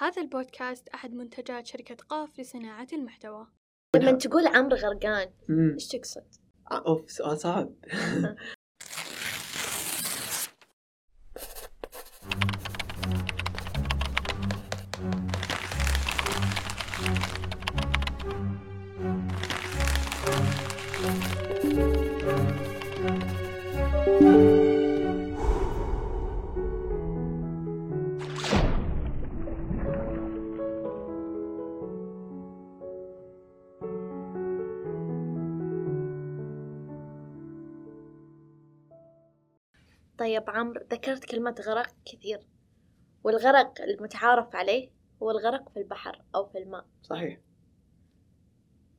هذا البودكاست أحد منتجات شركة قاف لصناعة المحتوى. لما تقول عمرو غرقان إيش تقصد؟ أوف سؤال صعب. طيب عمرو ذكرت كلمة غرق كثير والغرق المتعارف عليه هو الغرق في البحر أو في الماء. صحيح.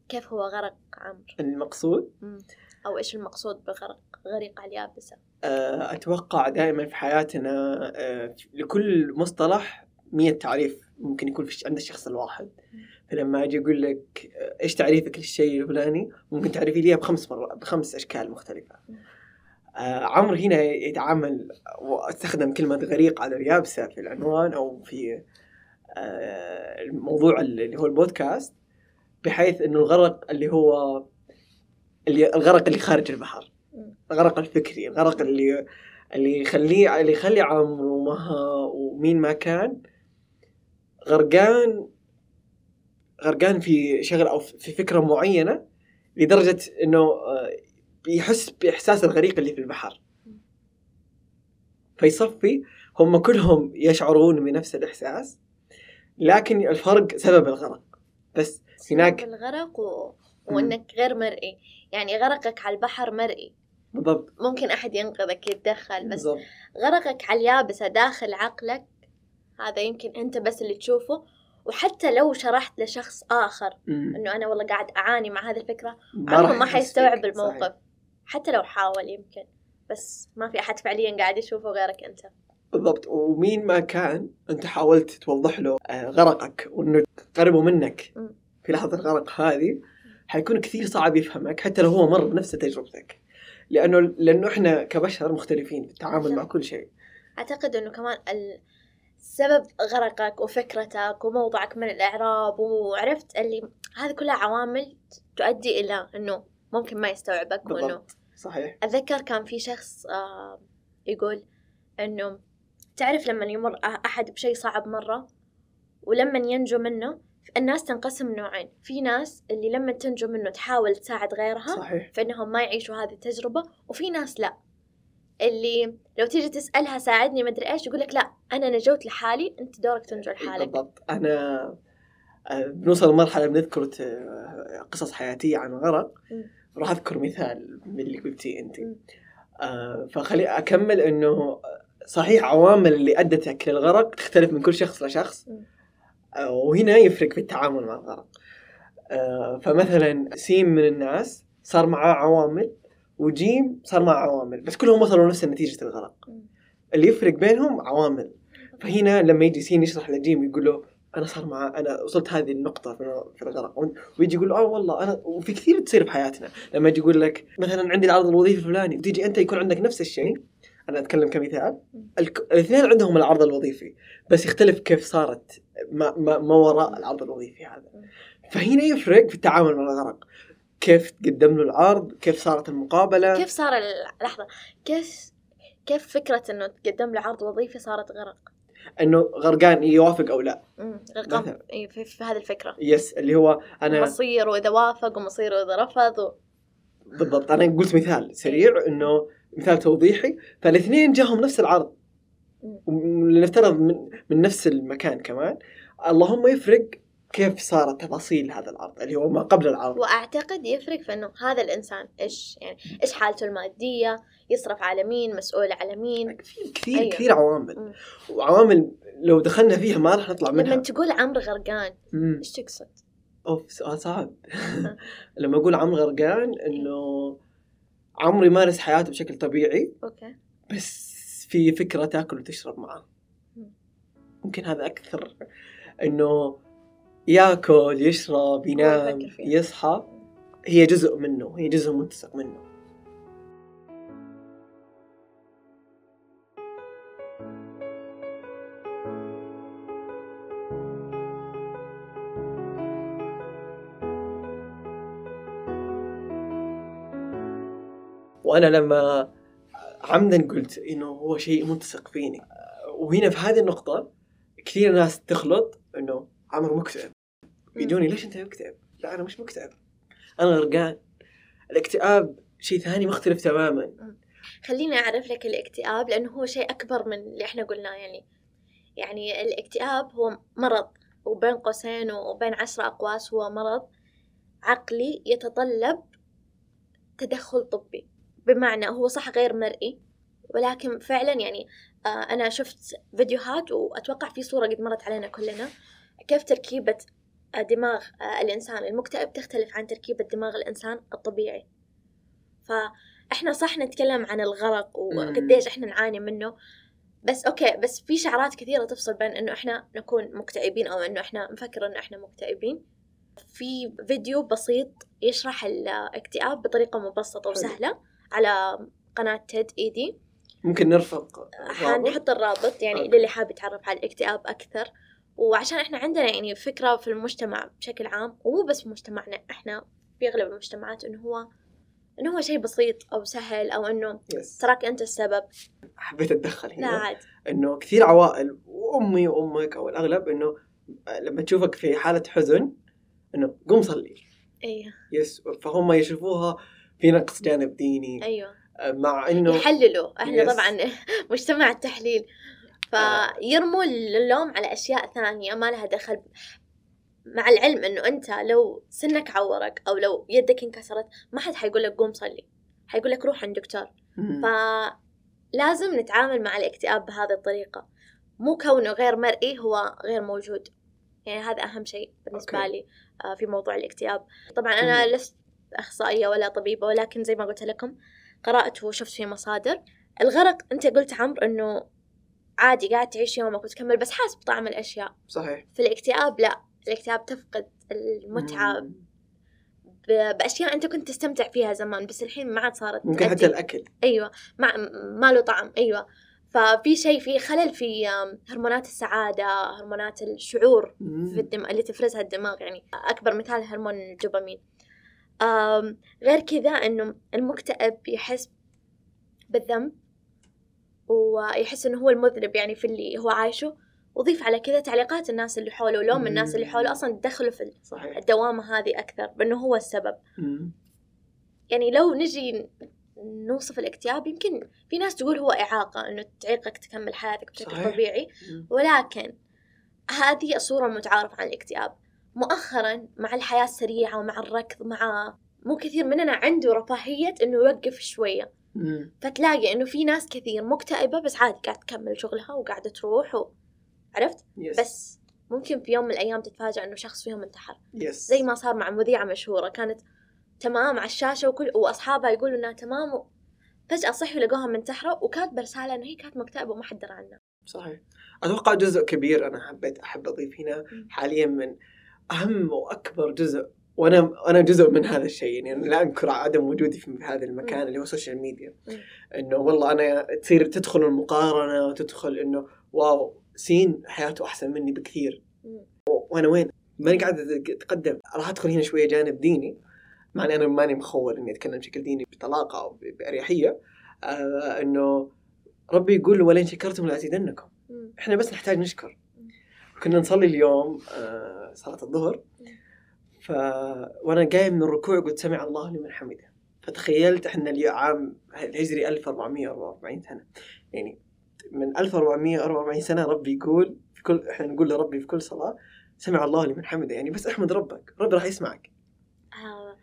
كيف هو غرق عمرو؟ المقصود؟ مم. أو إيش المقصود بغرق؟ غريق على اليابسة. آه، أتوقع دائما في حياتنا آه، لكل مصطلح مية تعريف ممكن يكون في عند الشخص الواحد. فلما أجي أقول لك آه، إيش تعريفك للشيء الفلاني؟ ممكن تعرفي لي بخمس مرات بخمس أشكال مختلفة. آه، عمرو هنا يتعامل واستخدم كلمة غريق على اليابسة في العنوان أو في آه، الموضوع اللي هو البودكاست بحيث إنه الغرق اللي هو اللي الغرق اللي خارج البحر. الغرق الفكري الغرق اللي اللي يخليه اللي يخلي عمرو ومها ومين ما كان غرقان غرقان في شغل أو في فكرة معينة لدرجة إنه آه، بيحس بإحساس الغريق اللي في البحر. فيصفي هم كلهم يشعرون بنفس الإحساس لكن الفرق سبب الغرق. بس هناك سبب الغرق و... وإنك غير مرئي. يعني غرقك على البحر مرئي. بالضبط. ممكن أحد ينقذك يتدخل بس بالضبط. غرقك على اليابسة داخل عقلك هذا يمكن أنت بس اللي تشوفه. وحتى لو شرحت لشخص آخر مم. إنه أنا والله قاعد أعاني مع هذه الفكرة ما عمره راح ما حيستوعب. الموقف صحيح. حتى لو حاول يمكن بس ما في أحد فعليا قاعد يشوفه غيرك أنت. بالضبط. ومين ما كان أنت حاولت توضح له آه، غرقك وإنه تقربه منك. في لحظة الغرق هذه حيكون كثير صعب يفهمك حتى لو هو مر بنفس تجربتك. لأنه لأنه إحنا كبشر مختلفين في التعامل مع كل شيء. أعتقد إنه كمان ال- سبب غرقك وفكرتك وموضعك من الإعراب وعرفت اللي هذه كلها عوامل تؤدي إلى إنه ممكن ما يستوعبك بالضبط. صحيح. أتذكر كان في شخص آه يقول إنه تعرف لما يمر أحد بشيء صعب مرة ولما ينجو منه الناس تنقسم نوعين. في ناس اللي لما تنجو منه تحاول تساعد غيرها صحيح. فإنهم ما يعيشوا هذه التجربة وفي ناس لا. اللي لو تيجي تسألها ساعدني مدري إيش يقول لك لا أنا نجوت لحالي أنت دورك تنجو لحالك. بالضبط. أنا آه، بنوصل لمرحلة بنذكر قصص حياتية عن مم. راح أذكر مثال من اللي قلتيه أنت. آه، فخلي أكمل إنه صحيح عوامل اللي ادتك للغرق تختلف من كل شخص لشخص. آه، وهنا يفرق في التعامل مع الغرق آه، فمثلا سين من الناس صار معاه عوامل وجيم صار معاه عوامل بس كلهم وصلوا نفس نتيجة الغرق. اللي يفرق بينهم عوامل فهنا لما يجي سين يشرح لجيم يقول له أنا صار مع أنا وصلت هذه النقطة في الغرق ويجي يقول آه والله أنا وفي كثير تصير في حياتنا. لما يجي يقول لك مثلا عندي العرض الوظيفي الفلاني. وتيجي أنت يكون عندك نفس الشيء. أنا أتكلم كمثال. الاثنين عندهم العرض الوظيفي بس يختلف كيف صارت ما, ما, ما وراء العرض الوظيفي هذا. فهنا يفرق في التعامل مع الغرق. كيف تقدم له العرض؟ كيف صارت المقابلة؟ كيف صار لحظة كيف كيف فكرة إنه تقدم له عرض وظيفي صارت غرق؟ إنه غرقان يوافق أو لا. غرقان مثلا. إيه، في, في هذه الفكرة. يس اللي هو أنا مصير وإذا وافق ومصير وإذا رفض و... بالضبط. أنا قلت مثال سريع إنه مثال توضيحي. فالاثنين جاهم نفس العرض. لنفترض من, من نفس المكان كمان. اللهم يفرق كيف صارت تفاصيل هذا العرض اللي هو ما قبل العرض وأعتقد يفرق في إنه هذا الإنسان إيش يعني إيش حالته المادية يصرف على مين مسؤول على مين كثير كثير أيوة. كثير عوامل مم. وعوامل لو دخلنا فيها ما راح نطلع لما منها تقول عمرو غرقان. إيش تقصد؟ أوف سؤال صعب لما أقول عمرو غرقان إنه عمرو يمارس حياته بشكل طبيعي أوكي بس في فكرة تاكل وتشرب معاه مم. ممكن هذا أكثر إنه ياكل يشرب ينام يصحى. هي جزء منه هي جزء متسق منه. وأنا لما عمدا قلت إنه هو شيء متسق فيني وهنا في هذه النقطة كثير ناس تخلط إنه عمر مكتئب. يجوني ليش أنت مكتئب؟ لا أنا مش مكتئب. أنا غرقان. الاكتئاب شيء ثاني مختلف تماما. خليني أعرف لك الاكتئاب لأنه هو شيء أكبر من اللي إحنا قلناه يعني. يعني الاكتئاب هو مرض وبين قوسين وبين عشرة أقواس هو مرض عقلي يتطلب تدخل طبي. بمعنى هو صح غير مرئي ولكن فعلا يعني آه أنا شفت فيديوهات وأتوقع في صورة قد مرت علينا كلنا. كيف تركيبة دماغ آه الإنسان؟ المكتئب تختلف عن تركيبة دماغ الإنسان الطبيعي. فإحنا صح نتكلم عن الغرق وقديش إحنا نعاني منه بس أوكي بس في شعارات كثيرة تفصل بين إنه إحنا نكون مكتئبين أو إنه إحنا نفكر إنه إحنا مكتئبين. في فيديو بسيط يشرح الاكتئاب بطريقة مبسطة وسهلة على قناة TED-Ed. ممكن نرفق حنحط الرابط يعني okay. للي حاب يتعرف على الاكتئاب أكثر. وعشان إحنا عندنا يعني فكرة في المجتمع بشكل عام ومو بس في مجتمعنا إحنا في أغلب المجتمعات إنه هو إنه هو شيء بسيط أو سهل أو إنه يس ترى أنت السبب. حبيت أتدخل لا هنا. عاد إنه كثير عوائل وأمي وأمك أو الأغلب إنه لما تشوفك في حالة حزن إنه قوم صلي. أيوه يس فهم يشوفوها في نقص جانب ديني. أيوه. مع إنه يحللوا. إحنا Yes. طبعا مجتمع التحليل. فيرموا اللوم على أشياء ثانية ما لها دخل مع العلم إنه أنت لو سنك عورك أو لو يدك انكسرت ما حد حيقول لك قوم صلي حيقول لك روح عند دكتور. فلازم نتعامل مع الاكتئاب بهذه الطريقة مو كونه غير مرئي هو غير موجود يعني هذا أهم شيء بالنسبة أوكي. لي آه، في موضوع الاكتئاب طبعا أنا مم. لست أخصائية ولا طبيبة ولكن زي ما قلت لكم قرات وشفت في مصادر الغرق أنت قلت عمرو إنه عادي قاعد تعيش يومك وتكمل بس حاسس بطعم الأشياء. صحيح. في الاكتئاب لا. الاكتئاب تفقد. ب- بأشياء أنت كنت تستمتع فيها زمان بس الحين ما عاد صارت ممكن حتى. الأكل. أيوه. ما ما له طعم. أيوه. ففي شيء في خلل في هرمونات السعادة هرمونات الشعور في الدم اللي تفرزها الدماغ يعني أكبر مثال هرمون الدوبامين. غير كذا إنه المكتئب يحس بالذنب. ويحس إنه هو المذنب يعني في اللي هو عايشه. وضيف على كذا تعليقات الناس اللي حوله. ولوم الناس اللي حوله أصلا دخلوا في صحيح. الدوامة هذه أكثر بأنه هو السبب. مم. يعني لو نجي نوصف الاكتئاب يمكن في ناس تقول هو إعاقة إنه تعيقك تكمل حياتك بشكل صحيح. طبيعي. مم. ولكن هذه الصورة المتعارف عن الاكتئاب. مؤخرا مع الحياة السريعة ومع الركض مع مو كثير مننا عنده رفاهية إنه يوقف شوية. مم. فتلاقي إنه في ناس كثير مكتئبة بس عادي قاعدة تكمل شغلها وقاعدة تروح و... عرفت يس بس ممكن في يوم من الأيام تتفاجأ إنه شخص فيهم انتحر يس زي ما صار مع مذيعة مشهورة كانت تمام على الشاشة وكل وأصحابها يقولوا إنها تمام و... فجأة صحوا لقوها منتحرة وكاتبة رسالة إنه هي كانت مكتئبة وما حد درى عنها. صحيح أتوقع جزء كبير أنا حبيت أحب أضيف هنا مم. حاليا من أهم وأكبر جزء وأنا أنا جزء من هذا الشيء يعني أنا لا انكر عدم وجودي في هذا المكان. اللي هو ال social media. إنه والله أنا تصير تدخل المقارنة وتدخل إنه wow سين حياته أحسن مني بكثير. وأنا وين؟ ماني قاعد أتقدم راح أدخل هنا شوية جانب ديني مع اني أنا ماني مخول إني أتكلم بشكل ديني بطلاقة أو بأريحية آه إنه ربي يقول ولئن شكرتم لأزيدنكم. إحنا بس نحتاج نشكر. كنا نصلي اليوم آه صلاة الظهر ف وأنا قايم من الركوع قلت سمع الله لمن حمده. فتخيلت إحنا اليوم عام الهجري 1444 سنة. يعني من 1444 سنة ربي يقول في كل إحنا نقول لربي في كل صلاة سمع الله لمن حمده. يعني بس أحمد ربك ربي راح يسمعك. آه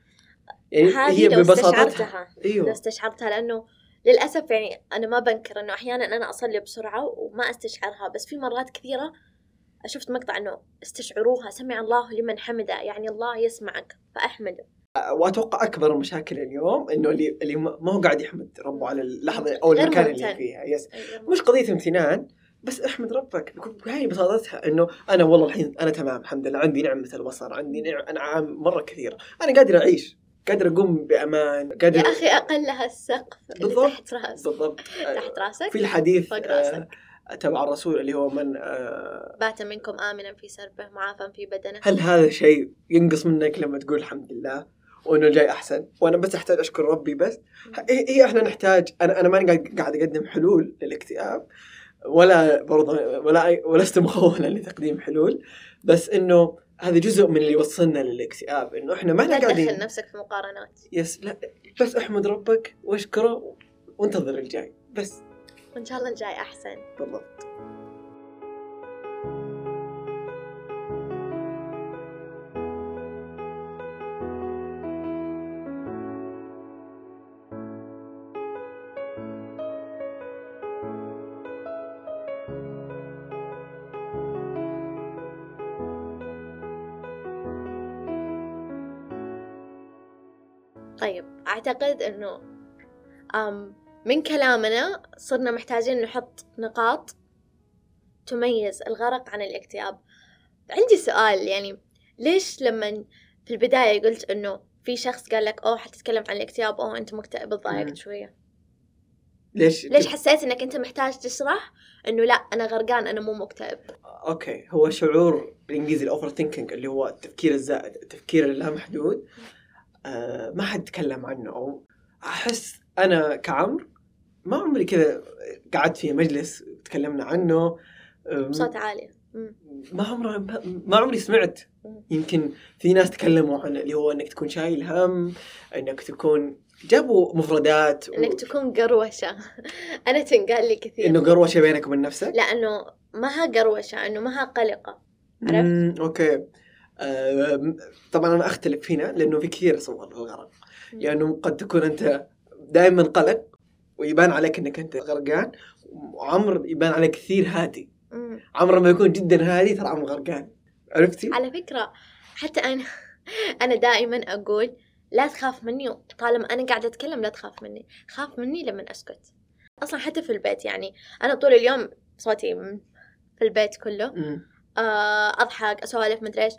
يعني هذه هي لو استشعرتها لو أيوه استشعرتها لأنه للأسف يعني أنا ما بنكر إنه أحيانا أنا أصلي بسرعة وما أستشعرها بس في مرات كثيرة شفت مقطع إنه استشعروها سمع الله لمن حمده يعني الله يسمعك فأحمده. وأتوقع أكبر المشاكل اليوم إنه اللي اللي ما هو قاعد يحمد ربه على اللحظة أو المكان اللي. فيها يس أيوة. مش قضية امتنان بس احمد ربك بكل- بهاي بساطتها إنه أنا والله الحين أنا تمام الحمد لله عندي نعمه البصر عندي نعم مرة كثيرة أنا قادر أعيش قادر أقوم بأمان قادر يا أخي أقلها السقف بالضبط. تحت رأس بالضبط تحت رأسك في الحديث فوق آه، راسك. تبع الرسول اللي هو من آه، بات منكم آمنا في سربه معافى في بدنه. هل هذا شيء ينقص منك لما تقول الحمد لله وإنه الجاي أحسن؟ وأنا بس أحتاج أشكر ربي بس. هي إحنا نحتاج أنا أنا ماني قاعد أقدم حلول للاكتئاب ولا برضه ولا ولست مخولا لتقديم حلول بس إنه هذا جزء من اللي وصلنا للاكتئاب إنه إحنا ما إحنا تدخل قاعدين. نفسك في مقارنات. يس لا بس احمد ربك واشكره وانتظر الجاي بس. وإن شاء الله الجاي أحسن. بالضبط. طيب أعتقد إنه أم من كلامنا صرنا محتاجين نحط نقاط تميز الغرق عن الاكتئاب. عندي سؤال يعني ليش لما في البداية قلت إنه في شخص قال لك أوه حتتكلم عن الاكتئاب أوه أنت مكتئب مم. اتضايقت شوية؟ ليش؟ ليش حسيت إنك أنت محتاج تشرح إنه لا أنا غرقان أنا مو مكتئب؟ أوكي هو شعور بالإنجليزي ال overthinking اللي هو التفكير الزائد التفكير اللامحدود. آه ما حد تكلم عنه أو أحس أنا كعمر ما عمري كذا قعدت في مجلس تكلمنا عنه بصوت عالي. ما عمري ما- عمري سمعت. يمكن في ناس تكلموا عن اللي هو إنك تكون شايل هم إنك تكون جابوا مفردات و- إنك تكون قروشة أنا تنقال لي كثير إنه قروشة بينك وبين نفسك لأنه ما ها قروشة إنه ما ها قلقة عرفت؟ أوكي آه، طبعا أنا أختلف هنا لأنه في كثير صور مم. لأنه قد تكون أنت دائما قلق ويبان عليك إنك أنت غرقان وعمر يبان عليك كثير هادي. عمر لما يكون جدا هادي ترى عمر غرقان عرفتي؟ على فكرة حتى أنا أنا دائما أقول لا تخاف مني طالما أنا قاعدة أتكلم لا تخاف مني خاف مني لما أسكت أصلا حتى في البيت يعني أنا طول اليوم صوتي في البيت كله. آه، أضحك أسولف مدري إيش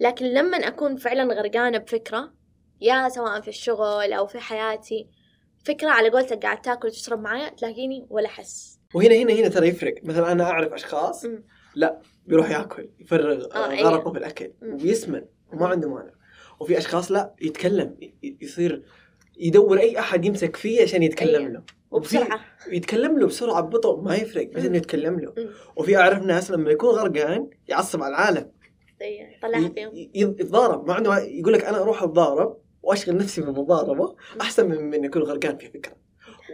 لكن لما أكون فعلا غرقانة بفكرة يا سواء في الشغل أو في حياتي فكرة على قولتك قاعد تاكل وتشرب معايا تلاقيني ولا أحس وهنا هنا هنا ترى يفرق مثلا أنا أعرف أشخاص مم. لا بيروح ياكل يفرغ آه، أيه. غرقه في الأكل مم. وبيسمن وما عنده مانع وفي أشخاص لا يتكلم يصير يدور أي أحد يمسك فيه عشان يتكلم أيه. له وبسرعة يتكلم له بسرعة ببطء ما يفرق بس. إنه يتكلم له. وفي أعرف ناس لما يكون غرقان يعصب على العالم إيه، طلعها فيهم يتضارب ما عنده يقول لك أنا أروح أتضارب وأشغل نفسي بالمضاربة أحسن من من يكون غرقان في فكرة.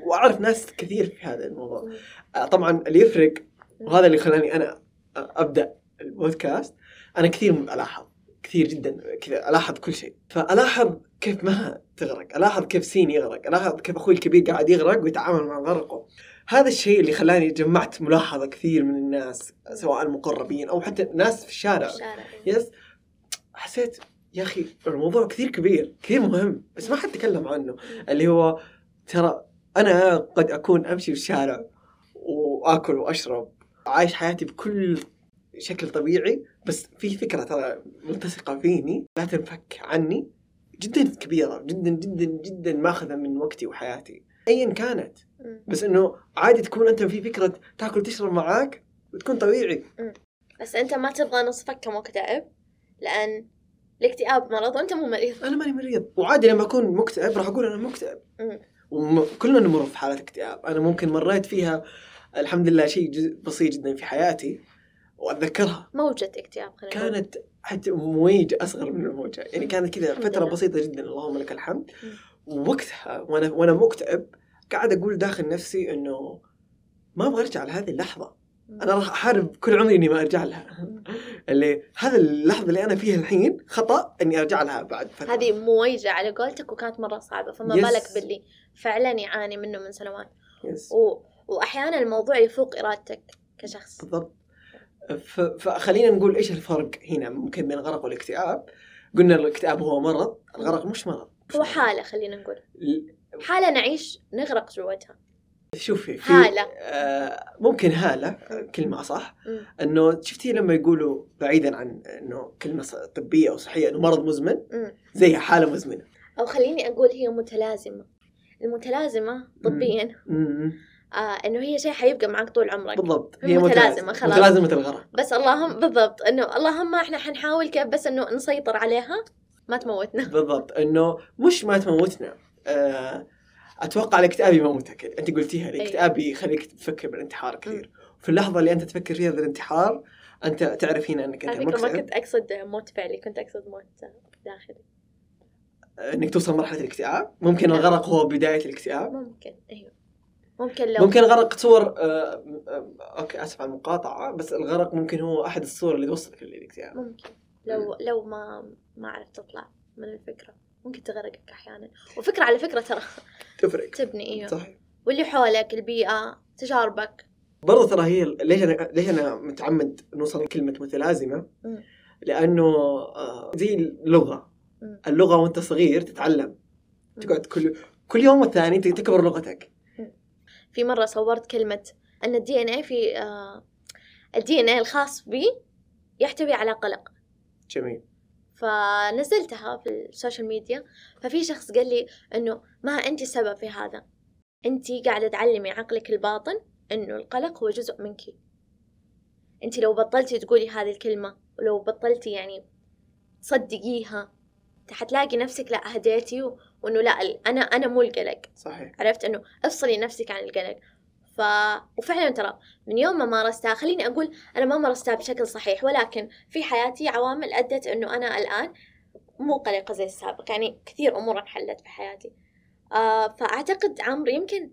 وأعرف ناس كثير في هذا الموضوع. آه، طبعا اللي يفرق وهذا اللي خلاني أنا أبدأ البودكاست. أنا كثير ألاحظ كثير جدا كذا ألاحظ كل شيء. فألاحظ كيف ما تغرق ألاحظ كيف سين يغرق ألاحظ كيف أخوي الكبير قاعد يغرق ويتعامل مع غرقه. هذا الشيء اللي خلاني جمعت ملاحظة كثير من الناس سواء المقربين أو حتى ناس في الشارع. الشارع. يس حسيت يا أخي الموضوع كثير كبير كثير مهم بس ما حد تكلم عنه. اللي هو ترى أنا قد أكون أمشي في الشارع وآكل وأشرب عايش حياتي بكل شكل طبيعي بس في فكرة ترى ملتصقة فيني لا تنفك عني جدا كبيرة جدا جدا جدا ماخذة من وقتي وحياتي. ايا كانت. بس إنه عادي تكون أنت في فكرة تاكل وتشرب معاك وتكون طبيعي. بس أنت ما تبغى نصفك كمكتئب لأن الاكتئاب مرض وانت مو مريض. أنا ماني مريض. وعادي لما أكون مكتئب راح أقول أنا مكتئب. وكلنا نمر في حالة اكتئاب. أنا ممكن مريت فيها الحمد لله شيء بسيط جدا في حياتي وأتذكرها. موجة اكتئاب خلينا. كانت حتى مويجة أصغر من الموجة. يعني كانت كذا فترة لله. بسيطة جدا. اللهم لك الحمد. ووقتها وأنا وأنا مكتئب قاعد أقول داخل نفسي إنه ما أبغى أرجع لهذه اللحظة. أنا راح أحارب كل عمري إني ما أرجع لها. اللي هذا اللحظة اللي أنا فيها الحين خطأ إني أرجع لها بعد فترة هذه مويجة على قولتك وكانت مرة صعبة فما يس. بالك باللي فعلا يعاني منه من سنوات يس. و... وأحيانا الموضوع يفوق إرادتك كشخص بالضبط ف- فخلينا نقول إيش الفرق هنا ممكن بين الغرق والاكتئاب قلنا الاكتئاب هو مرض الغرق مش مرض هو. حالة خلينا نقول ل- حالة نعيش نغرق جوتها شوفي في هالة. آه ممكن هالة كلمة صح. إنه شفتي لما يقولوا بعيدا عن إنه كلمة طبية أو صحية إنه مرض مزمن؟ مم. زي حالة مزمنة. أو خليني أقول هي متلازمة. المتلازمة طبيا. آه إنه هي شيء حيبقى معك طول عمرك. بالضبط. هي متلازمة، خلاص. متلازمة الغرق بس اللهم بالضبط. إنه اللهم إحنا حنحاول كيف بس إنه نسيطر عليها ما تموتنا. بالضبط. إنه مش ما تموتنا. آه، أتوقع الاكتئاب يموتك أنت قلتيها الاكتئاب يخليك تفكر بالانتحار كثير. في اللحظة اللي أنت تفكر فيها بالانتحار أنت تعرف هنا إنك أنت فكرة ما مكتئب كنت أقصد موت فعلي كنت أقصد موت داخلي. إنك توصل مرحلة الاكتئاب. ممكن الغرق هو بداية الاكتئاب. ممكن أيوه ممكن لو ممكن الغرق تصور آه، آه، أوكي أسف على المقاطعة بس الغرق ممكن هو أحد الصور اللي توصلك للاكتئاب. ممكن. لو لو ما ما عرفت تطلع من الفكرة. ممكن تغرقك أحيانا. وفكرة على فكرة ترى تفرق. تبني أيوه. صحيح. واللي حولك البيئة تجاربك. برضه ترى هي ليش أنا ليش أنا متعمد نوصل لكلمة متلازمة؟ لأنه آه، زي اللغة. اللغة وأنت صغير تتعلم. تقعد كل كل يوم والثاني تكبر لغتك. في مرة صورت كلمة أن ال DNA في ال DNA الخاص بي يحتوي على قلق. جميل. فنزلتها في السوشيال ميديا ففي شخص قال لي إنه ما أنت السبب في هذا. أنت قاعدة تعلمي عقلك الباطن إنه القلق هو جزء منك. أنت لو بطلتي تقولي هذه الكلمة ولو بطلتي يعني تصدقيها حتلاقي نفسك لا هديتي و- وإنه لا أنا أنا مو القلق. صحيح. عرفت إنه افصلي نفسك عن القلق. ف وفعلا ترى من يوم ما مارستها خليني أقول أنا ما مارستها بشكل صحيح ولكن في حياتي عوامل أدت إنه أنا الآن مو قلقة زي السابق يعني كثير أمور انحلت في حياتي. آه فأعتقد عمرو يمكن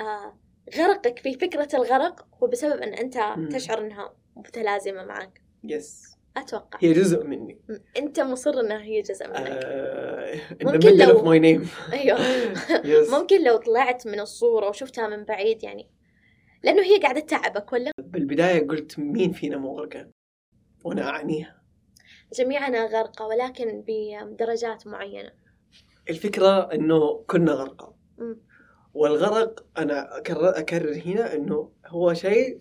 آه غرقك في فكرة الغرق هو بسبب إن أنت مم. تشعر إنها متلازمة معك. يس أتوقع. هي جزء مني. أنت مصر إنها هي جزء منك. آه ممكن لو- my name. أيوه. ممكن لو طلعت من الصورة وشفتها من بعيد يعني لأنه هي قاعدة تتعبك ولا؟ بالبداية قلت مين فينا مو غرقان وأنا اعنيها جميعنا غرقى ولكن بدرجات معينة. الفكرة إنه كنا غرقى مم. والغرق أنا اكرر أكرر هنا إنه هو شيء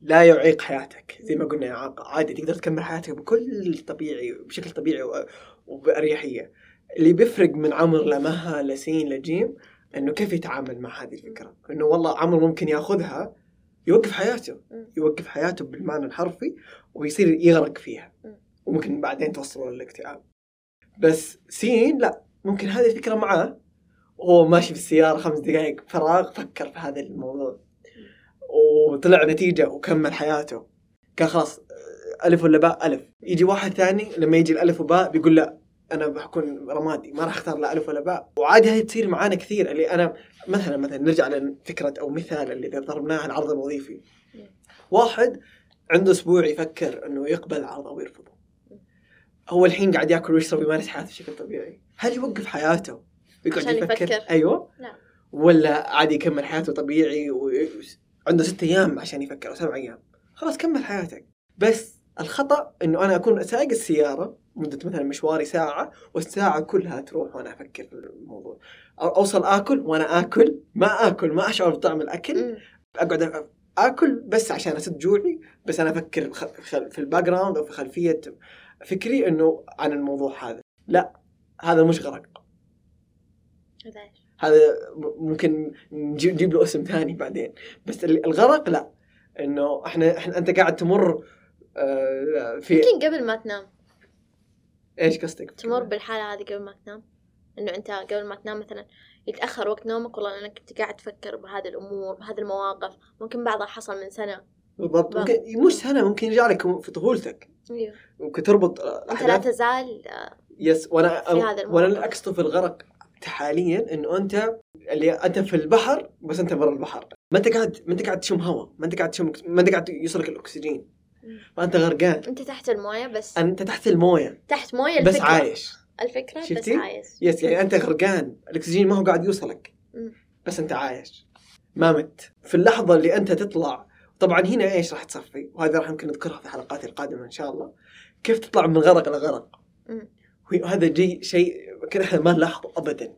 لا يعيق حياتك. زي ما قلنا عادي تقدر تكمل حياتك بكل طبيعي بشكل طبيعي و- وبأريحية. اللي بيفرق من عمر لمها لسين لجيم إنه كيف يتعامل مع هذه الفكرة؟ إنه والله عمر ممكن ياخذها يوقف حياته. يوقف حياته بالمعنى الحرفي ويصير يغرق فيها. مم. وممكن بعدين توصله للاكتئاب. بس سين لا ممكن هذه الفكرة معاه. وهو ماشي في السيارة خمس دقائق فراغ فكر في هذا الموضوع. وطلع نتيجة وكمل حياته. كان خلاص ألف ولا باء؟ ألف. يجي واحد ثاني لما يجي الألف وباء بيقول لا أنا بكون رمادي ما راح أختار لا ألف ولا باء. وعادي هذه تصير معانا كثير اللي أنا مثلا مثلا نرجع لفكرة أو مثال اللي ضربناه العرض الوظيفي. واحد عنده أسبوع يفكر إنه يقبل عرض أو يرفضه هو الحين قاعد ياكل ويشرب ويمارس حياته بشكل طبيعي. هل يوقف حياته؟ عشان يفكر؟ يفكر. أيوه. لا. ولا عادي يكمل حياته طبيعي وعنده ست أيام عشان يفكر أو سبع أيام. خلاص كمل حياتك. بس الخطأ إنه أنا أكون سايق السيارة مدة مثلا مشواري ساعة والساعة كلها تروح وأنا أفكر في الموضوع. أو أوصل آكل وأنا آكل ما آكل ما أشعر بطعم الأكل. أقعد آكل بس عشان أسد جوعي بس أنا أفكر في ال background أو في خلفية فكري إنه عن الموضوع هذا. لا هذا مش غرق هذا ممكن نجيب له اسم ثاني بعدين. بس ال- الغرق لا. إنه إحنا, إحنا أنت قاعد تمر آه، في يمكن قبل ما تنام. إيش قصدك؟ تمر بالحالة هذه قبل ما تنام. إنه أنت قبل ما تنام مثلا يتأخر وقت نومك والله لانك كنت قاعد تفكر بهذه الأمور بهذه المواقف. ممكن بعضها حصل من سنة. بالضبط. ممكن مش سنة ممكن يرجع لك في طفولتك. أيوه. ممكن تربط أنت لا تزال آه، يس وأنا في هذا وأنا اقصده في الغرق. حاليا إنه أنت اللي أنت في البحر بس أنت برا البحر. ما أنت قاعد ما أنت قاعد تشم هواء ما أنت قاعد تشم ما أنت قاعد يوصلك الأكسجين. فأنت غرقان. أنت تحت الموية بس أنت تحت الموية. تحت موية بس الفكرة. عايش. الفكرة بس شفتي؟ عايش. يس يعني أنت غرقان. الأكسجين ما هو قاعد يوصلك. مم. بس أنت عايش. ما مت. في اللحظة اللي أنت تطلع طبعا هنا إيش راح تصفي؟ وهذا راح يمكن نذكرها في حلقاتي القادمة إن شاء الله. كيف تطلع من غرق لغرق. وهذا جي شيء يمكن إحنا ما نلاحظه ابدا.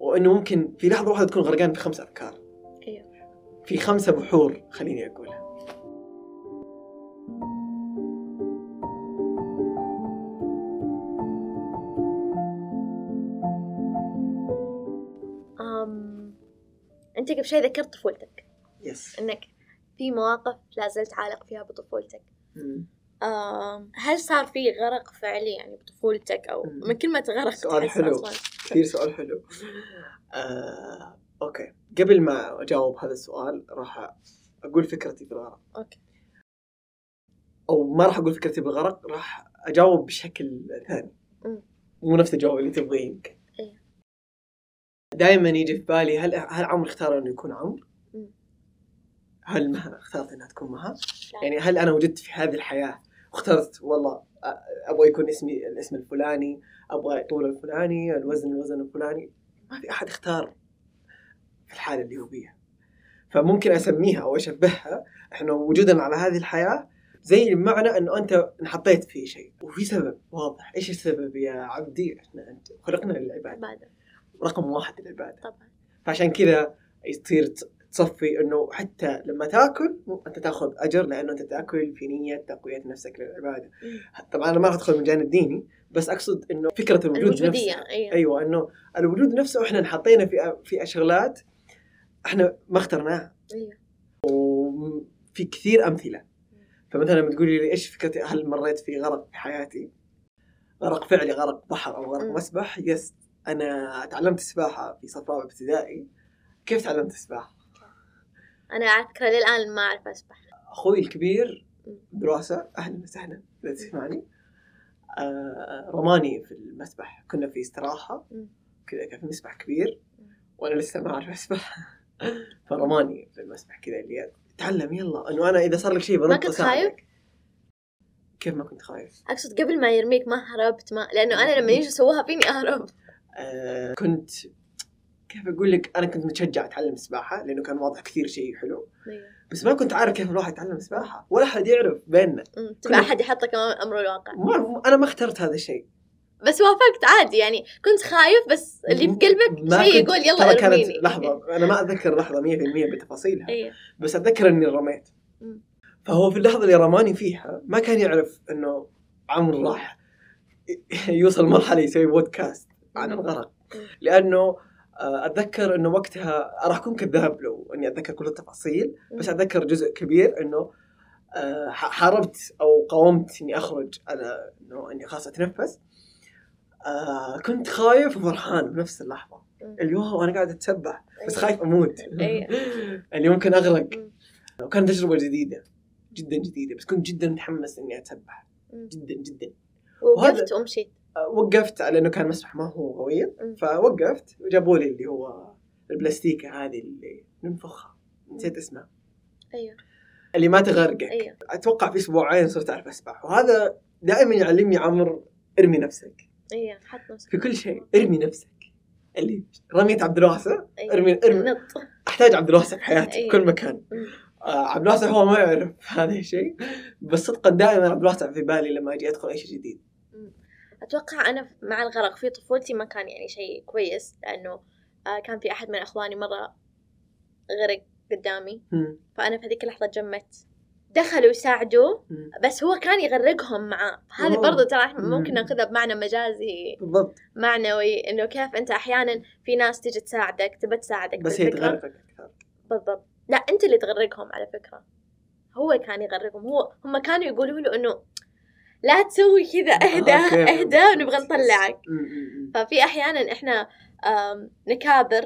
وإنه ممكن في لحظة واحدة تكون غرقان في خمس أفكار. أيوه. في خمسة بحور خليني أقولها. أم... أنت قبل شوي ذكرت طفولتك. يس إنك في مواقف لا زلت عالق فيها بطفولتك. مم. هل صار في غرق فعلي يعني بطفولتك أو. من كلمة غرق سؤال حلو. كثير سؤال حلو آه، أوكي قبل ما أجاوب هذا السؤال راح أقول فكرتي في الغرق أوكي أو ما راح أقول فكرتي بالغرق راح أجاوب بشكل ثاني. مو نفس الجواب اللي تبغيه يمكن إيه. دائما يجي في بالي هل هل عمرو اختار إنه يكون عمرو؟ مم. هل مها اختارت إنها تكون مها؟ يعني هل أنا وجدت في هذه الحياة واخترت والله أبغى يكون اسمي الاسم الفلاني، أبغى الطول الفلاني، الوزن الوزن الفلاني، ما في أحد اختار في الحالة اللي هو فيها. فممكن أسميها أو أشبهها. إحنا وجودنا على هذه الحياة زي بمعنى إنه أنت انحطيت في شيء. وفي سبب واضح، إيش السبب يا عبدي؟ إحنا أنت خلقنا للعبادة، رقم واحد العبادة. طبعا. فعشان كذا يصير تصفي إنه حتى لما تاكل أنت تاخذ أجر لأنه أنت تاكل في نيه تقوية نفسك للعبادة. طبعا أنا ما راح أدخل من جانب ديني بس أقصد إنه فكرة الوجود الوجودية نفسها أيوه إنه الوجود نفسه إحنا انحطينا في في شغلات إحنا ما اخترناها. أيوه. وفي كثير أمثلة. فمثلا لما تقولي لي إيش فكرتي؟ هل مريت في غرق في حياتي؟ غرق فعلي غرق بحر أو غرق مم. مسبح؟ يس أنا تعلمت السباحه في صف رابع ابتدائي كيف تعلمت السباحه؟ أنا على فكرة للآن ما أعرف أسبح. أخوي الكبير. دراسة. أهلا وسهلا. إذا تسمعني. آه رماني في المسبح. كنا في استراحة. كذا كان في مسبح كبير. وأنا لسه ما أعرف أسبح. فرماني في المسبح كذا اللي تعلم يلا. إنه أنا إذا صار لك شيء بنط ما كنت. خايف؟ كيف ما كنت خايف؟ أقصد قبل ما يرميك ما هربت. ما لأنه أنا لما يجوا يسووها فيني أهرب. آه كنت كيف أقول لك؟ أنا كنت متشجع أتعلم السباحه لأنه كان واضح كثير شيء حلو. أيوه. بس ما كنت عارف كيف الواحد يتعلم سباحة. ولا أحد يعرف بيننا. تبغى أحد يحطك أمام أمر الواقع. ما أنا ما اخترت هذا الشيء. بس وافقت عادي يعني. كنت خايف بس اللي في قلبك ما شيء يقول يلا ترى كانت أرميني. لحظة. أنا ما أتذكر لحظة 100% بتفاصيلها. أيوه. بس أتذكر إني رميت. فهو في اللحظة اللي رماني فيها ما كان يعرف إنه عمرو راح يوصل مرحلة يسوي بودكاست عن الغرق. لأنه أتذكر إنه وقتها راح أكون كذاب لو إني أتذكر كل التفاصيل بس. أتذكر جزء كبير إنه آه، حاربت أو قاومت إني أخرج على إنه إني خلاص أتنفس آه كنت خايف وفرحان بنفس اللحظة مم. اللي هو أنا قاعد أتسبح بس أيوة. خايف أموت أيوة. اللي ممكن أغرق مم. وكانت تجربة جديدة جدا جديدة بس كنت جدا متحمس إني أتسبح. جدا جدا وقفت ومشيت آه، وقفت على إنه كان مسبح ما هو غويط. مم. فوقفت وجابوا لي اللي هو البلاستيكة هذه اللي ننفخها. نسيت اسمها. أيوه. اللي ما تغرقك. أيوه. أتوقع في أسبوعين صرت أعرف أسبح. وهذا دائما يعلمني عمرو ارمي نفسك. أيوه حط نفسك. في كل شيء ارمي نفسك. اللي رميت عبد الواسع أيوة. ارمي ارمي نط أحتاج عبد الواسع في حياتي في أيوة. كل مكان. آه عبد الواسع هو ما يعرف هذا الشيء. بس صدقا دائما عبد الواسع في بالي لما أجي أدخل أي شيء جديد. أتوقع أنا مع الغرق في طفولتي ما كان يعني شيء كويس لأنه آه، كان في أحد من إخواني مرة غرق قدامي مم. فأنا في هذيك اللحظة جمت دخلوا يساعدوه. بس هو كان يغرقهم معاه هذه. برضو ترى ممكن مم. نأخذها بمعنى مجازي بالضبط معنوي إنه كيف أنت أحيانا في ناس تجي تساعدك تبى تساعدك بس هي. تغرقك أكثر بالضبط لا أنت اللي تغرقهم على فكرة هو كان يغرقهم هو هم كانوا يقولوا له إنه لا تسوي كذا اهدى أوكي. اهدى ونبغى نطلعك. ففي أحيانا إحنا نكابر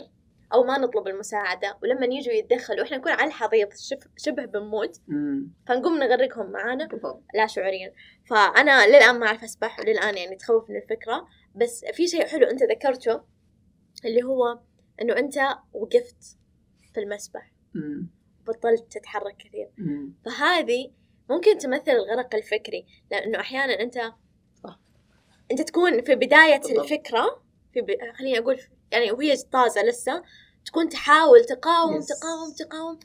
أو ما نطلب المساعدة ولما يجوا يتدخلوا إحنا نكون على الحضيض شبه بنموت. فنقوم نغرقهم معانا. لا شعوريا. فأنا للآن ما أعرف أسبح وللآن يعني تخوفني الفكرة. بس في شيء حلو أنت ذكرته اللي هو إنه أنت وقفت في المسبح. بطلت تتحرك كثير. فهذه ممكن تمثل الغرق الفكري لأنه أحيانا أنت صح. أنت تكون في بداية بالضبط. الفكرة في ب... خليني أقول يعني وهي طازة لسه تكون تحاول تقاوم Yes. تقاوم تقاوم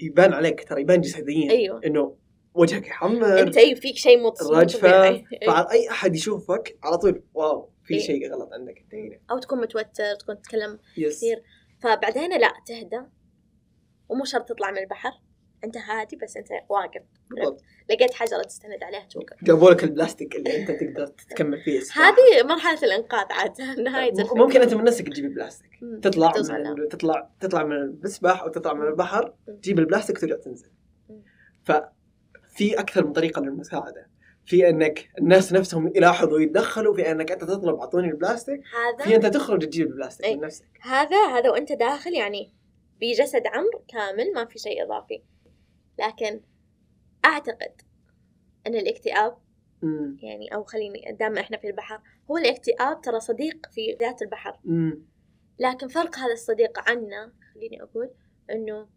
يبان عليك ترى يبان جسديا أيوه إنه وجهك يحمر أنت اي فيك شيء مو رجفة أيوة. فأي أحد يشوفك على طول wow في إيه. شيء غلط عندك أنت هنا أو تكون متوتر تكون تتكلم yes كثير فبعدين لا تهدى ومو شرط تطلع من البحر أنت هادي بس أنت واقف. لقيت حجرة تستند عليها توقف جابوا لك البلاستيك اللي أنت تقدر تكمل فيه. هذه مرحلة الإنقاذ عاد. نهاية م- الفكرة ممكن أنت من نفسك تجيب بلاستيك. تطلع من تطلع تطلع من المسبح أو تطلع من البحر. تجيب البلاستيك وترجع تنزل. ففي أكثر من طريقة للمساعدة. في إنك الناس نفسهم يلاحظوا ويتدخلوا في إنك أنت تطلب اعطوني البلاستيك في هذا أنت تخرج تجيب البلاستيك أي. من نفسك. هذا هذا وأنت داخل يعني بجسد عمرو كامل ما في شيء إضافي. لكن أعتقد أن الاكتئاب مم. يعني أو خليني دام إحنا في البحر هو الاكتئاب ترى صديق في ذات البحر مم. لكن فرق هذا الصديق عنا خليني أقول إنه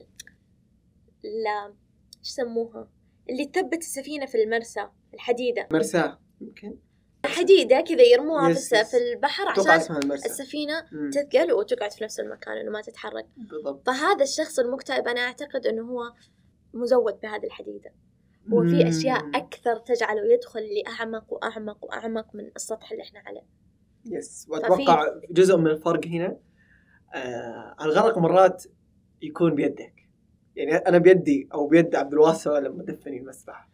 لا إيش يسموها اللي تثبت السفينة في المرسى الحديدة مرساه يمكن حديدة كذا يرموها في, يس،. في البحر عشان السفينة مم. تثقل وتقعد في نفس المكان إنه ما تتحرك بالضبط فهذا الشخص المكتئب أنا أعتقد إنه هو مزود بهذه الحديدة هو في أشياء مم. أكثر تجعله يدخل لأعمق وأعمق وأعمق من السطح اللي إحنا عليه. يس وأتوقع ففي- جزء من الفرق هنا آه الغرق مرات يكون بيدك. يعني أنا بيدي أو بيد عبد الواسع لما دفني المسبح.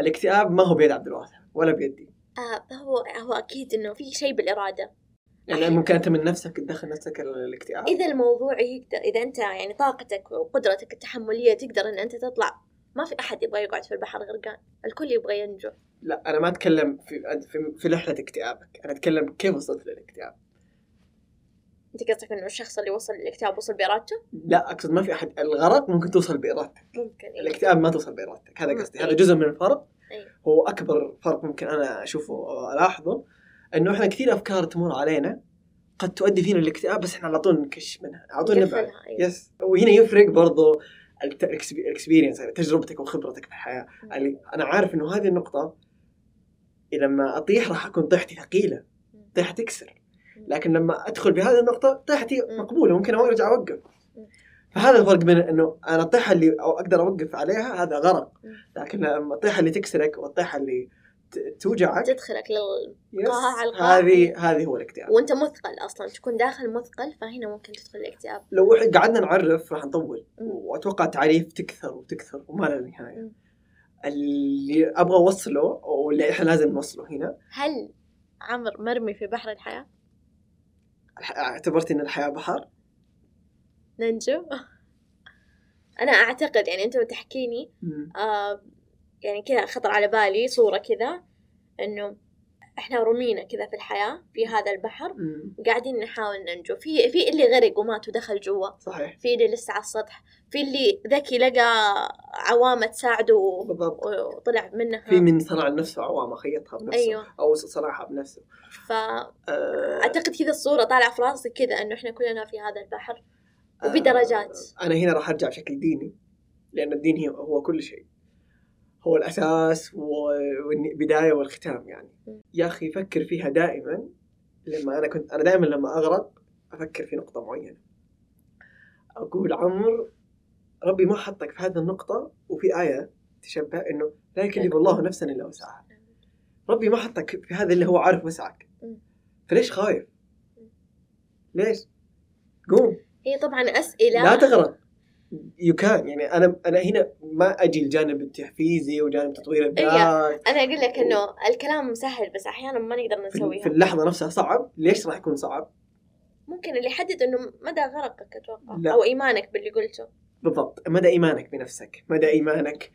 الاكتئاب ما هو بيد عبد الواسع ولا بيدي. آه هو هو أكيد إنه في شيء بالإرادة. يعني ممكن أنت من نفسك تدخل نفسك الاكتئاب. إذا الموضوع يقدر إذا أنت يعني طاقتك وقدرتك التحملية تقدر إن أنت تطلع ما في أحد يبغى يقعد في البحر غرقان الكل يبغى ينجو. لا أنا ما أتكلم في في, في رحله اكتئابك أنا أتكلم كيف وصلت للاكتئاب. أنت قصدك إنه الشخص اللي وصل للاكتئاب وصل بإرادته؟ لا أقصد ما في أحد الغرق ممكن توصل بإرادتك. ممكن إيه. الاكتئاب ما توصل بإرادتك هذا. قصدي. هذا جزء من الفرق. أيوة. هو أكبر فرق ممكن أنا أشوفه أو ألاحظه إنه إحنا كثير أفكار تمر علينا قد تؤدي فينا الاكتئاب بس إحنا على طول نكش منها على طول نبعد نقفلها، أيوة. yes وهنا يفرق برضو ال experience يعني تجربتك وخبرتك في الحياة أنا عارف إنه هذه النقطة لما أطيح راح أكون طيحتي ثقيلة. طيحة تكسر. لكن لما أدخل بهذه النقطة طيحتي. مقبولة ممكن أرجع أوقف. فهذا الفرق بين إنه أنا الطيحة اللي أو أقدر أوقف عليها هذا غرق. لكن لما الطيحة اللي تكسرك والطيحة اللي توجعك تدخلك لل... يس، قاع القاع. هذه هذه هو الاكتئاب. وانت مثقل أصلا. تكون داخل مثقل فهنا ممكن تدخل الاكتئاب. لو قعدنا نعرف راح نطول. وأتوقع التعريف تكثر وتكثر وما لها نهاية. اللي أبغى أوصله واللي إحنا لازم نوصله هنا. هل عمر مرمي في بحر الحياة؟ الح- اعتبرت إن الحياة بحر؟ ننجو أنا أعتقد يعني أنت تحكيني. آه يعني كذا خطر على بالي صورة كذا إنه إحنا رمينا كذا في الحياة في هذا البحر مم. وقاعدين نحاول ننجو. في في اللي غرق ومات ودخل جوا. صحيح. في اللي لسه على السطح. في اللي ذكي لقى عوامة تساعده بالضبط. وطلع منها. في من صنع لنفسه عوامة خيطها بنفسه أيوه. أو صنعها بنفسه. فأعتقد آه. كذا الصورة طالعة في راسي كذا إنه إحنا كلنا في هذا البحر وبدرجات. آه. أنا هنا راح أرجع بشكل ديني لأن الدين هو كل شيء. هو الأساس والبداية والختام يعني. يا أخي فكر فيها دائما لما أنا كنت أنا دائما لما أغرق أفكر في نقطة معينة. أقول عمر ربي ما حطك في هذه النقطة وفي آية تشبه إنه لا يكلف الله نفسا إلا وسعها. ربي ما حطك في هذا اللي هو عارف وسعك. فليش خايف. ليش؟ قوم. هي طبعا أسئلة. لا تغرق. يو كان يعني أنا أنا هنا ما أجي الجانب التحفيزي وجانب تطوير الذات أنا أقول لك إنه الكلام سهل بس أحيانا ما نقدر نسويها. في اللحظة نفسها صعب. ليش راح يكون صعب؟ ممكن اللي يحدد إنه مدى غرقك أتوقع لا. أو إيمانك باللي قلته. بالضبط. مدى إيمانك بنفسك. مدى إيمانك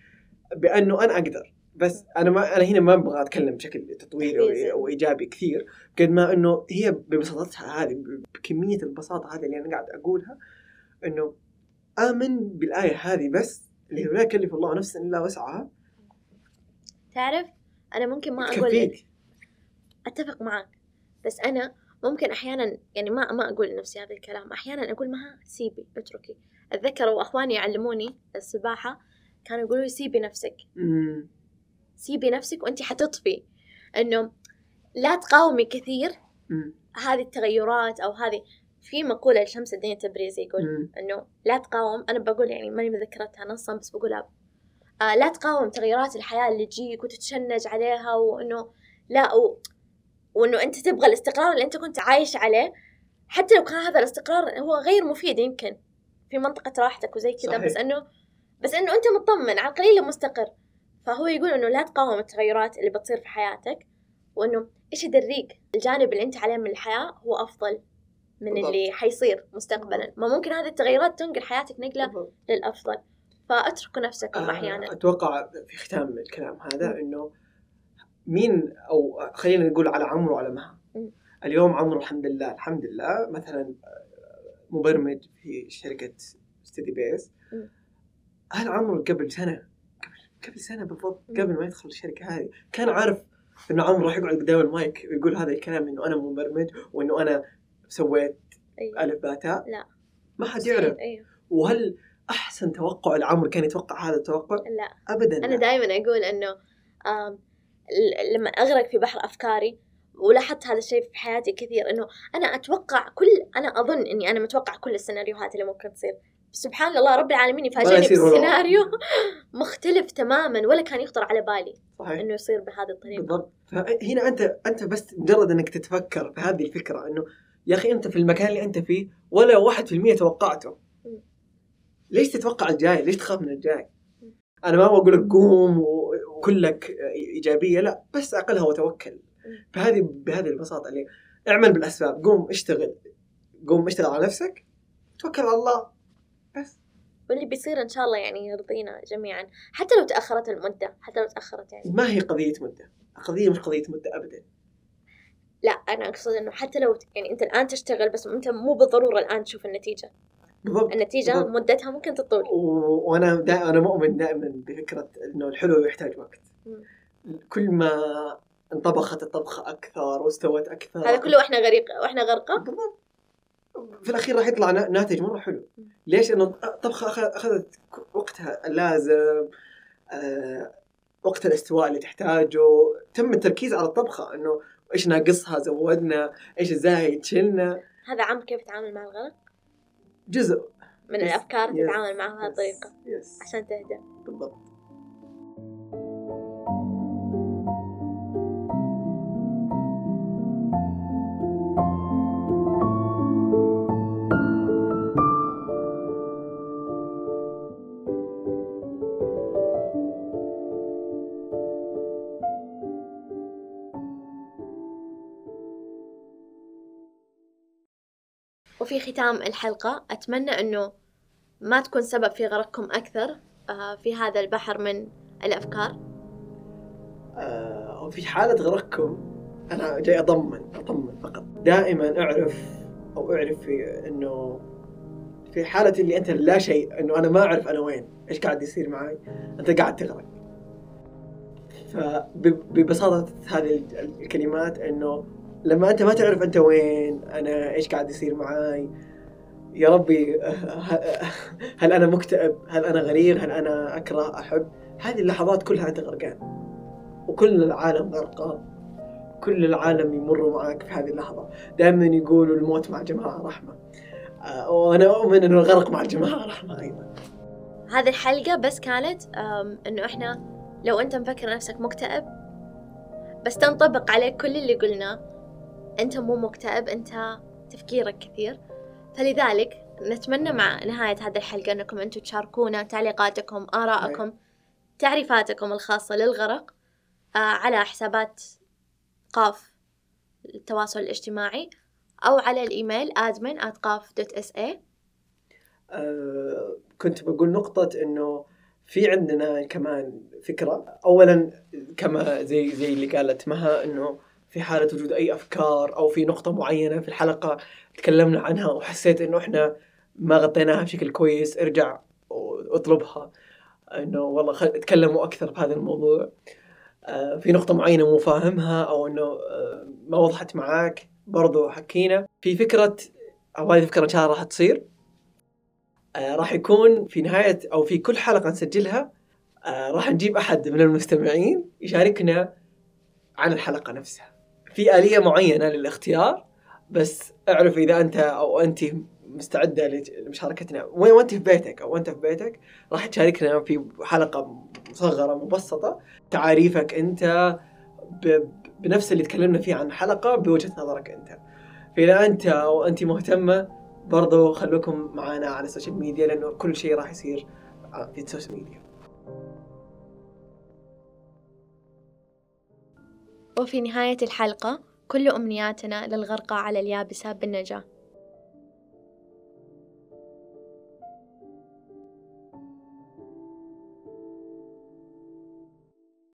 بأنه أنا أقدر. بس أنا ما أنا هنا ما أبغى أتكلم بشكل تطويري. أو إيجابي كثير قد ما إنه هي ببساطتها هذه بكمية البساطة هذه اللي أنا قاعد أقولها إنه آمن بالآية هذه بس اللي هو لا يكلف الله نفسا إلا وسعها. تعرف أنا ممكن ما أقول لك. أتفق معك. بس أنا ممكن أحيانا يعني ما ما أقول لنفسي هذا الكلام. أحيانا أقول ما سيبي اتركي. أتذكر وأخواني يعلموني السباحة كانوا يقولوا لي سيبي نفسك. مم. سيبي نفسك وأنت حتطفي. إنه لا تقاومي كثير مم. هذه التغيرات أو هذه. في مقولة لشمس الدين التبريزي يقول. إنه لا تقاوم أنا بقول يعني ماني مذكرتها نصا بس بقولها. آه لا تقاوم تغيرات الحياة اللي تجيك وتتشنج عليها وإنه لا و... وإنه أنت تبغى الاستقرار اللي أنت كنت عايش عليه. حتى لو كان هذا الاستقرار هو غير مفيد يمكن في منطقة راحتك وزي كذا. بس إنه بس إنه أنت مطمن على القليل مستقر فهو يقول إنه لا تقاوم التغيرات اللي بتصير في حياتك وإنه إيش يدريك؟ الجانب اللي أنت عليه من الحياة هو أفضل. من بالضبط. اللي حيصير مستقبلا ما ممكن هذه التغيرات تنقل حياتك نقلة بالضبط. للأفضل فاتركوا نفسكم آه، أحيانا أتوقع في ختام الكلام هذا مم. إنه مين أو خلينا نقول على عمرو وعلى مها. اليوم عمرو الحمد لله الحمد لله مثلا آه، مبرمج في شركة ستدي بيس. هل عمرو قبل سنة قبل قبل سنة بالضبط. قبل ما يدخل الشركة هذه كان عارف انه عمرو راح يقعد قدام المايك ويقول هذا الكلام إنه أنا مبرمج وإنه أنا سويت أيوة. ألف باتا لا. ما حد يعرف أيوه وهل أحسن توقع لعمرو كان يتوقع هذا التوقع؟ لا ابدا أنا. دائما أقول إنه لما أغرق في بحر أفكاري ولاحظت هذا الشيء في حياتي كثير إنه أنا أتوقع كل أنا أظن إني أنا متوقع كل السيناريوهات اللي ممكن تصير سبحان الله رب العالمين يفاجئني. بسيناريو مختلف تماما ولا كان يخطر على بالي صحيح إنه يصير بهذه الطريقة بالضبط فهنا أنت أنت بس مجرد إنك تتفكر في هذه الفكرة إنه يا أخي أنت في المكان اللي أنت فيه ولا 1% توقعته. ليش تتوقع الجاي؟ ليش تخاف من الجاي؟ أنا ما بقول لك قوم وكلك إيجابية لا بس أقلها وتوكل. بهذه بهذه البساطة اللي اعمل بالأسباب. قوم اشتغل. قوم اشتغل على نفسك. توكل على الله. بس. واللي بيصير إن شاء الله يعني يرضينا جميعا. حتى لو تأخرت المدة. حتى لو تأخرت يعني. ما هي قضية مدة. القضية مش قضية مدة ابدا. لا أنا أقصد إنه حتى لو يعني أنت الآن تشتغل بس أنت مو بالضرورة الآن تشوف النتيجة بالضبط النتيجة بالضبط. مدتها ممكن تطول وأنا دا أنا مؤمن دائما بفكرة إنه الحلو يحتاج وقت مم. كل ما انطبخت الطبخة أكثر واستوت أكثر هذا كله وإحنا غريق وإحنا غرقة بالضبط في الأخير راح يطلع نا- ناتج مرة حلو. ليش؟ انه الطبخة أخذت وقتها اللازم آه، وقت الاستواء اللي تحتاجه تم التركيز على الطبخة إنه إيش ناقصها زودنا؟ إيش الزايد شلنا هذا عم كيف تتعامل مع الغرق جزء. من Yes. الأفكار Yes. تتعامل معها بهذه الطريقة يس. عشان تهدى. بالضبط. ختام الحلقة. أتمنى إنه ما تكون سبب في غرقكم أكثر آه، في هذا البحر من الأفكار. آه، وفي حالة غرقكم أنا جاي أطمن أطمن فقط. دائما أعرف أو أعرف في إنه في حالة اللي أنت لا شيء إنه أنا ما أعرف أنا وين إيش قاعد يصير معي أنت قاعد تغرق. فببساطة هذه ال- الكلمات إنه لما أنت ما تعرف أنت وين أنا إيش قاعد يصير معي يا ربي هل أنا مكتئب؟ هل أنا غرير هل أنا أكره أحب؟ هذه اللحظات كلها أنت غرقان. وكل العالم غرقان. كل العالم يمر معك في هذه اللحظة. دائما يقولوا الموت مع جماعة رحمة. آه، وأنا أؤمن أنه الغرق مع الجماعة رحمة أيضا. هذه الحلقة بس كانت إنه إحنا لو أنت مفكر نفسك مكتئب بس تنطبق عليك كل اللي قلناه. أنت مو مكتئب أنت تفكيرك كثير. فلذلك نتمنى مع نهاية هذه الحلقة أنكم أنتم تشاركونا تعليقاتكم آراءكم تعريفاتكم الخاصة للغرق آه على حسابات قاف التواصل الاجتماعي أو على الإيميل admin qaf.sa آه، كنت بقول نقطة أنه في عندنا كمان فكرة. أولا كما زي زي اللي قالت مها أنه في حالة وجود أي أفكار أو في نقطة معينة في الحلقة تكلمنا عنها وحسيت أنه إحنا ما غطيناها بشكل كويس ارجع واطلبها أنه والله خل... تكلموا أكثر بهذا الموضوع. آه، في نقطة معينة مو فاهمها أو أنه آه، ما وضحت معاك برضو حكينا. في فكرة أو هذه الفكرة إن شاء الله راح تصير. آه، راح يكون في نهاية أو في كل حلقة نسجلها آه، راح نجيب أحد من المستمعين يشاركنا عن الحلقة نفسها. في آلية معينة للاختيار بس اعرف إذا أنت أو أنت مستعدة لمشاركتنا. وين وأنت في بيتك أو أنت في بيتك راح تشاركنا في حلقة مصغرة مبسطة. تعاريفك أنت ب- بنفس اللي تكلمنا فيه عن الحلقة بوجهة نظرك أنت. فإذا أنت أو أنت مهتمة برضو خلوكم معنا على السوشيال ميديا لأنه كل شيء راح يصير في السوشيال ميديا وفي نهاية الحلقة كل أمنياتنا للغرقى على اليابسة بالنجاة.